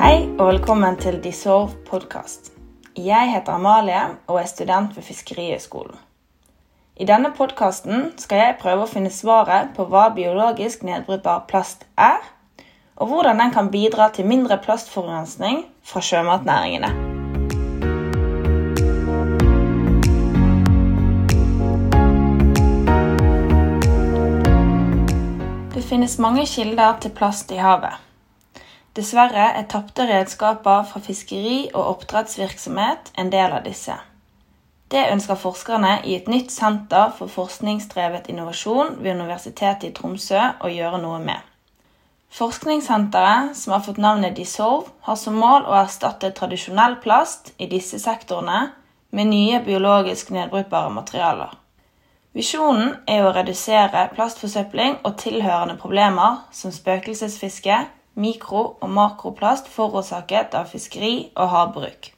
Hei og velkommen til Dissolve podkast. Jeg heter Amalie og er student ved Fiskerihøgskolen. I denne podkasten skal jeg prøve å finne svaret på hva biologisk nedbrytbar plast er, og hvordan den kan bidra til mindre plastforurensning fra sjømatnæringene. Det finnes mange kilder til plast i havet. Dessverre er tapte redskaper fra fiskeri og oppdrettsvirksomhet en del av disse. Det ønsker forskerne i et nytt senter for forskningsdrevet innovasjon ved Universitetet i Tromsø å gjøre noe med. Forskningssenteret, som har fått navnet Dissolve, har som mål å erstatte tradisjonell plast i disse sektorene med nye biologisk nedbrytbare materialer. Visjonen er å redusere plastforsøpling og tilhørende problemer som spøkelsesfiske, mikro- og makroplast forårsaket av fiskeri og havbruk.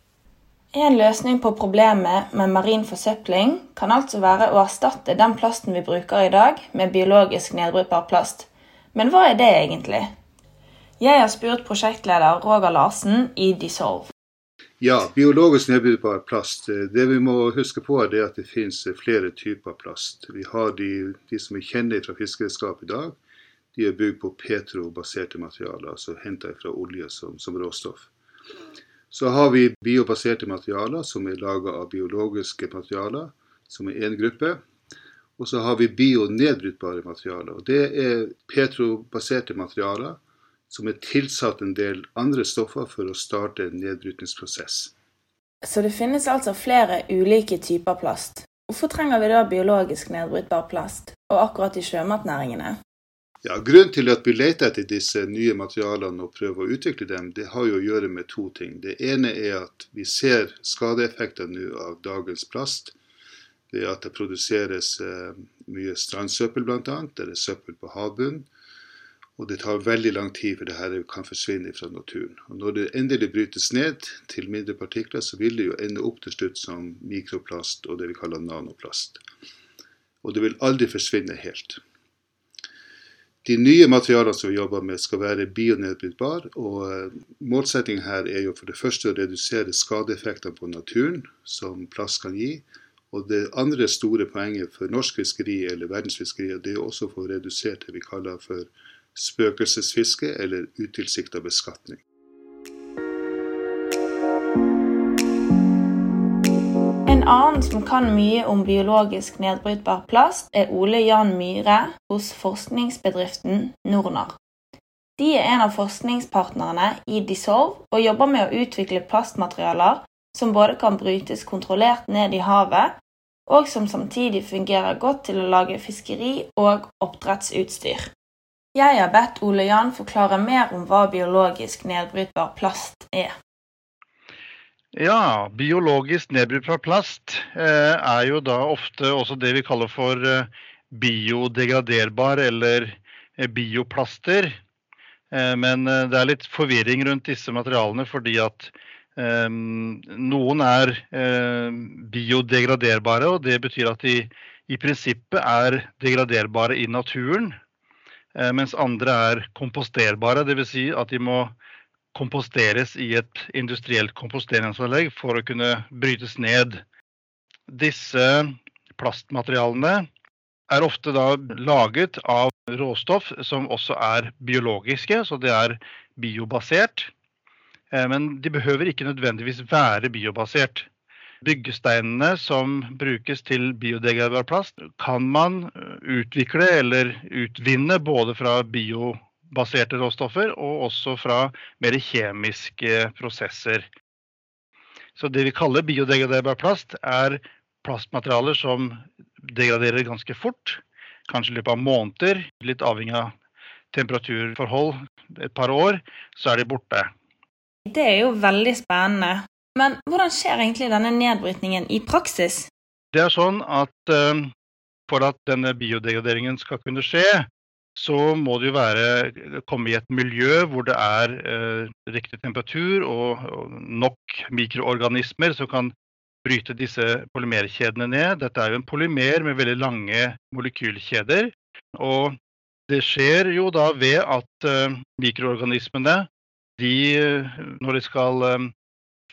En løsning på problemet med marin forsøpling kan altså være å erstatte den plasten vi bruker i dag, med biologisk nedbrytbar plast. Men hva er det egentlig? Jeg har spurt prosjektleder Roger Larsen i Dissolve. Ja, biologisk nedbrytbar plast. Det vi må huske på, er at det finnes flere typer plast. Vi har de, de som vi kjenner fra fiskeredskap i dag. De er bygd på petrobaserte materialer, altså henta fra olje som, som, råstoff. Så har vi biobaserte materialer som er laga av biologiske materialer, som er én gruppe. Og så har vi bionedbrytbare materialer. og Det er petrobaserte materialer som er tilsatt en del andre stoffer for å starte en nedbrytningsprosess. Så det finnes altså flere ulike typer plast. Hvorfor trenger vi da biologisk nedbrytbar plast, og akkurat i sjømatnæringene? Ja, Grunnen til at vi leter etter disse nye materialene og prøver å utvikle dem, det har jo å gjøre med to ting. Det ene er at vi ser skadeeffekter nå av dagens plast. Ved at det produseres eh, mye strandsøppel bl.a. Det er søppel på havbunnen. Og det tar veldig lang tid før her kan forsvinne fra naturen. Og når det endelig brytes ned til mindre partikler, så vil det jo ende opp til slutt som mikroplast og det vi kaller nanoplast. Og det vil aldri forsvinne helt. De nye materialene som vi jobber med, skal være bionedbrytbare. Og målsettingen her er jo for det første å redusere skadeeffektene på naturen som plast kan gi. Og det andre store poenget for norsk fiskeri eller verdensfiskeri, det er også å få redusert det vi kaller for spøkelsesfiske eller utilsikta beskatning. En annen som kan mye om biologisk nedbrytbar plast, er Ole Jan Myhre hos forskningsbedriften Nornar. De er en av forskningspartnerne i Dissolve og jobber med å utvikle plastmaterialer som både kan brytes kontrollert ned i havet, og som samtidig fungerer godt til å lage fiskeri- og oppdrettsutstyr. Jeg har bedt Ole Jan forklare mer om hva biologisk nedbrytbar plast er. Ja, biologisk nedbrytbar plast eh, er jo da ofte også det vi kaller for eh, biodegraderbar eller eh, bioplaster. Eh, men eh, det er litt forvirring rundt disse materialene fordi at eh, noen er biodegraderbare, og det betyr at de i prinsippet er degraderbare i naturen. Mens andre er komposterbare. Dvs. Si at de må komposteres i et industrielt komposteringsanlegg for å kunne brytes ned. Disse plastmaterialene er ofte da laget av råstoff som også er biologiske, så det er biobasert. Eh, men de behøver ikke nødvendigvis være biobasert. Byggesteinene som brukes til biodegradbar plast, kan man eh, utvikle eller utvinne både fra biobaserte råstoffer og også fra mer kjemiske prosesser. Så det vi kaller biodegraderbar plast, er plastmaterialer som degraderer ganske fort. Kanskje i løpet av måneder, litt avhengig av temperaturforhold. Et par år, så er de borte. Det er jo veldig spennende. Men hvordan skjer egentlig denne nedbrytningen i praksis? Det er sånn at uh, for at denne biodegraderingen skal kunne skje, så må jo være, komme i et miljø hvor det er eh, riktig temperatur og, og, nok mikroorganismer som kan bryte disse polymerkjedene ned. Dette er jo en polymer med veldig lange molekylkjeder. Og det skjer jo da ved at eh, mikroorganismene de, når de skal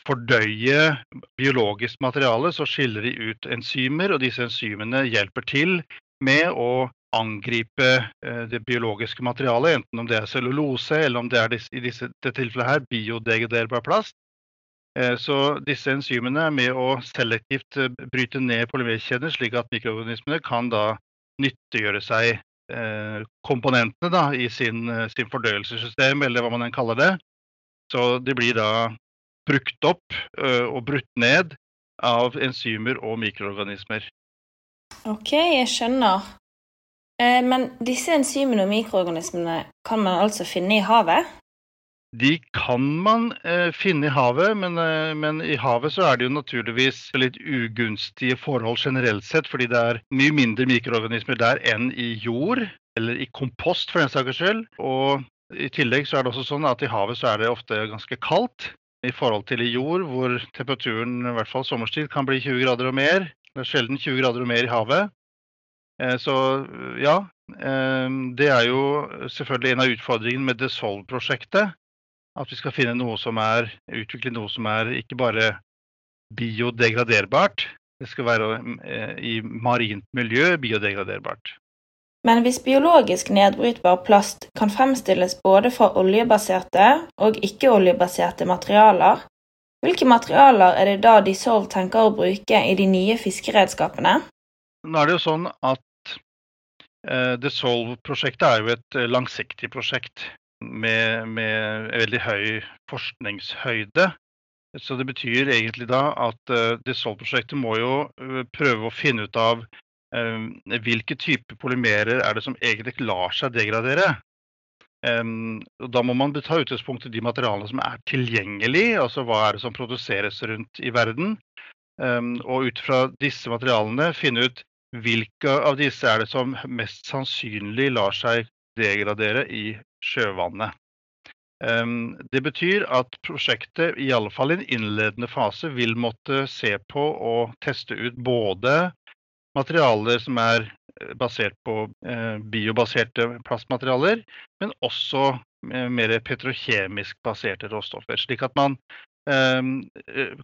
fordøye biologisk materiale, så skiller de ut enzymer, og disse enzymene hjelper til med å angripe det biologiske materialet, enten om det er cellulose eller om det er i disse, det tilfellet her biodegraderbar plast. Så disse enzymene er med å selektivt bryte ned polymerkjeder, slik at mikroorganismene kan da nyttiggjøre seg komponentene da, i sin, sin fordøyelsessystem, eller hva man enn kaller det. Så de blir da brukt opp og brutt ned av enzymer og mikroorganismer. OK, jeg skjønner. Men disse enzymene og mikroorganismene kan man altså finne i havet? De kan man eh, finne i havet, men, eh, men, i havet så er det jo naturligvis litt ugunstige forhold generelt sett, fordi det er mye mindre mikroorganismer der enn i jord, eller i kompost for den saks skyld. Og i tillegg så er det også sånn at i havet så er det ofte ganske kaldt i forhold til i jord, hvor temperaturen i hvert fall sommerstid kan bli 20 grader og mer. Det er sjelden 20 grader og mer i havet. Eh, så ja, eh, det er jo selvfølgelig en av utfordringene med Desolve-prosjektet. At vi skal finne noe som er, utvikle noe som er ikke bare biodegraderbart, det skal være eh, i marint miljø biodegraderbart. Men hvis biologisk nedbrytbar plast kan fremstilles både fra oljebaserte og ikke-oljebaserte materialer, hvilke materialer er det da Dissolve tenker å bruke i de nye fiskeredskapene? Nå er det jo sånn at eh, Dissolve-prosjektet er jo et eh, langsiktig prosjekt med, med veldig høy forskningshøyde. Så det betyr egentlig da at uh, Dissolve-prosjektet må jo prøve å finne ut av Ehm, hvilke typer polymerer er det som egentlig lar seg degradere? Ehm, da må man ta utgangspunkt i de materialene som er tilgjengelig, altså hva er det som produseres rundt i verden. Um, og ut fra disse materialene finne ut hvilke av disse er det som mest sannsynlig lar seg degradere i sjøvannet. Det betyr at prosjektet i alle fall i en innledende fase vil måtte se på og teste ut både materialer som er eh, basert på eh, biobaserte plastmaterialer, men også eh, mer petrokjemisk baserte råstoffer. Slik at man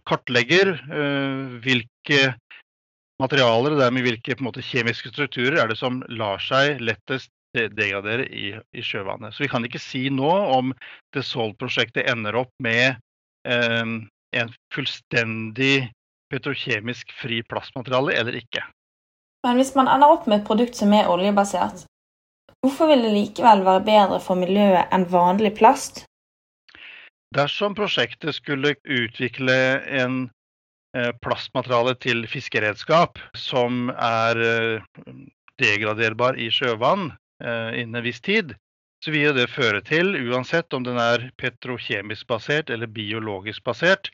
kartlegger hvilke materialer og dermed hvilke måte, kjemiske strukturer er det som lar seg lettest degradere i, i, sjøvannet. Så vi kan ikke si nå om Desolve-prosjektet ender opp med eh, en fullstendig petrokjemisk fri plastmateriale eller ikke. Men hvis man ender opp med et produkt som er oljebasert, hvorfor vil det likevel være bedre for miljøet enn vanlig plast? Dersom prosjektet skulle utvikle en plastmateriale til fiskeredskap som er eh, degraderbar i sjøvann eh, innen en viss tid, så vil det føre til, uansett om den er petrokjemisk basert eller biologisk basert,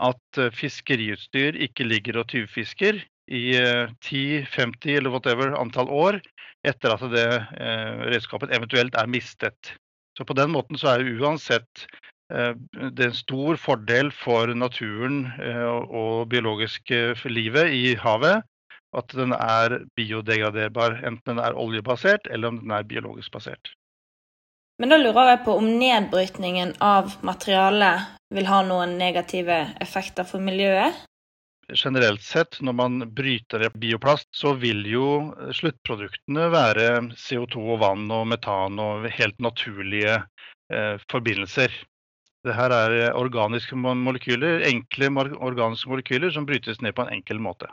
at fiskeriutstyr ikke ligger og tyvfisker i 10, eh, 50 eller whatever antall år etter at det eh, redskapet eventuelt er mistet. Så på den måten så er uansett eh, det er en stor fordel for naturen og biologiske livet i havet at den er biodegraderbar, enten den er oljebasert eller om den er biologisk basert. Men da lurer jeg på om nedbrytningen av materialet vil ha noen negative effekter for miljøet? generelt sett, når man bryter bioplast, så vil jo sluttproduktene være CO2 og vann og metan og helt naturlige eh, forbindelser. Dette er organiske molekyler, enkle organiske molekyler som brytes ned på en enkel måte.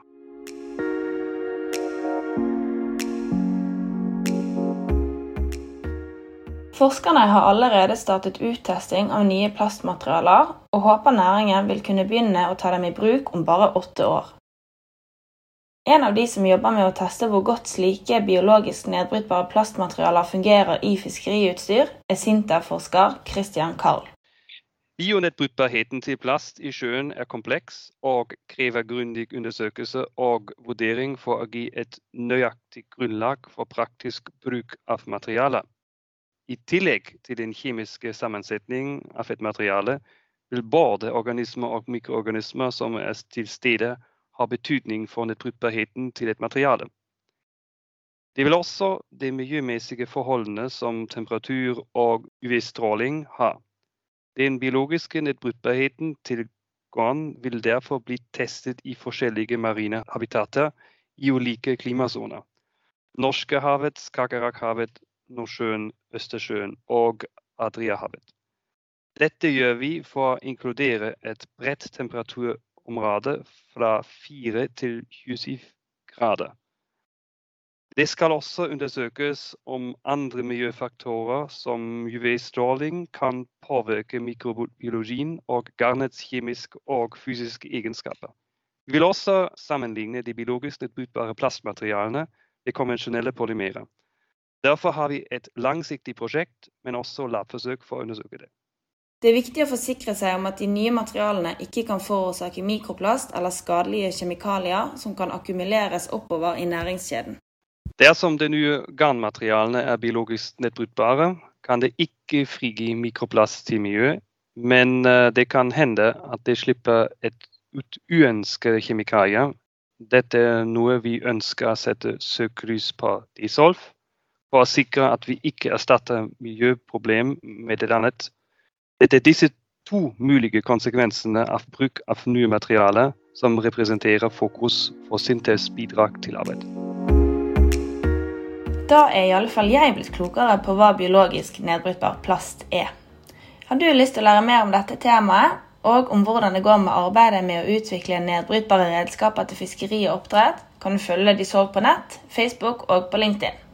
Forskerne har allerede startet uttesting av nye plastmaterialer, og håper næringen vil kunne begynne å ta dem i bruk om bare åtte år. En av de som jobber med å teste hvor godt slike biologisk nedbrytbare plastmaterialer fungerer i fiskeriutstyr, er Sintef-forsker Christian Karl. Bionedbrytbarheten til plast i sjøen er kompleks og krever grundig undersøkelse og vurdering for å gi et nøyaktig grunnlag for praktisk bruk av materialet. I tillegg til den kjemiske sammensetningen av et materiale vil både organismer og mikroorganismer som er til stede, ha betydning for nettbrytbarheten til et materiale. Det vil også de miljømessige forholdene som temperatur og UV-stråling ha. Den biologiske nedbrytbarheten til garn vil derfor bli testet i forskjellige marine habitater i ulike klimasoner. Norskehavet, Skagerrakhavet, Nordsjøen, Østersjøen og Adriahavet. Dette gjør vi for å inkludere et bredt temperaturområde fra 4 til 27 grader. Det skal også undersøkes om andre miljøfaktorer som UV-stråling kan påvirke mikrobiologien og garnets kjemiske og fysiske egenskaper. Vi vil også sammenligne de biologisk nedbrytbare plastmaterialene med konvensjonelle polymerer. Derfor har vi et langsiktig prosjekt, men også labforsøk for å undersøke det. Det er viktig å forsikre seg om at de nye materialene ikke kan forårsake mikroplast eller skadelige kjemikalier som kan akkumuleres oppover i næringskjeden. Dersom de nye garnmaterialene er biologisk nedbrytbare, kan det ikke frigi mikroplast til miljøet, men eh, det kan hende at det slipper et uønsket kjemikalier. Dette er noe vi ønsker å sette søkelys på Disolf, for å sikre at vi ikke erstatter miljøproblem med et annet. Dette er disse to mulige konsekvensene av bruk av nye materialer som representerer fokus for Sintes bidrag til arbeid. Da er i alle fall jeg blitt klokere på hva biologisk nedbrytbar plast er. Har du lyst til å lære mer om dette temaet, og om hvordan det går med arbeidet med å utvikle nedbrytbare redskaper til fiskeri og oppdrett, kan du følge De Sov på nett, Facebook og på LinkedIn.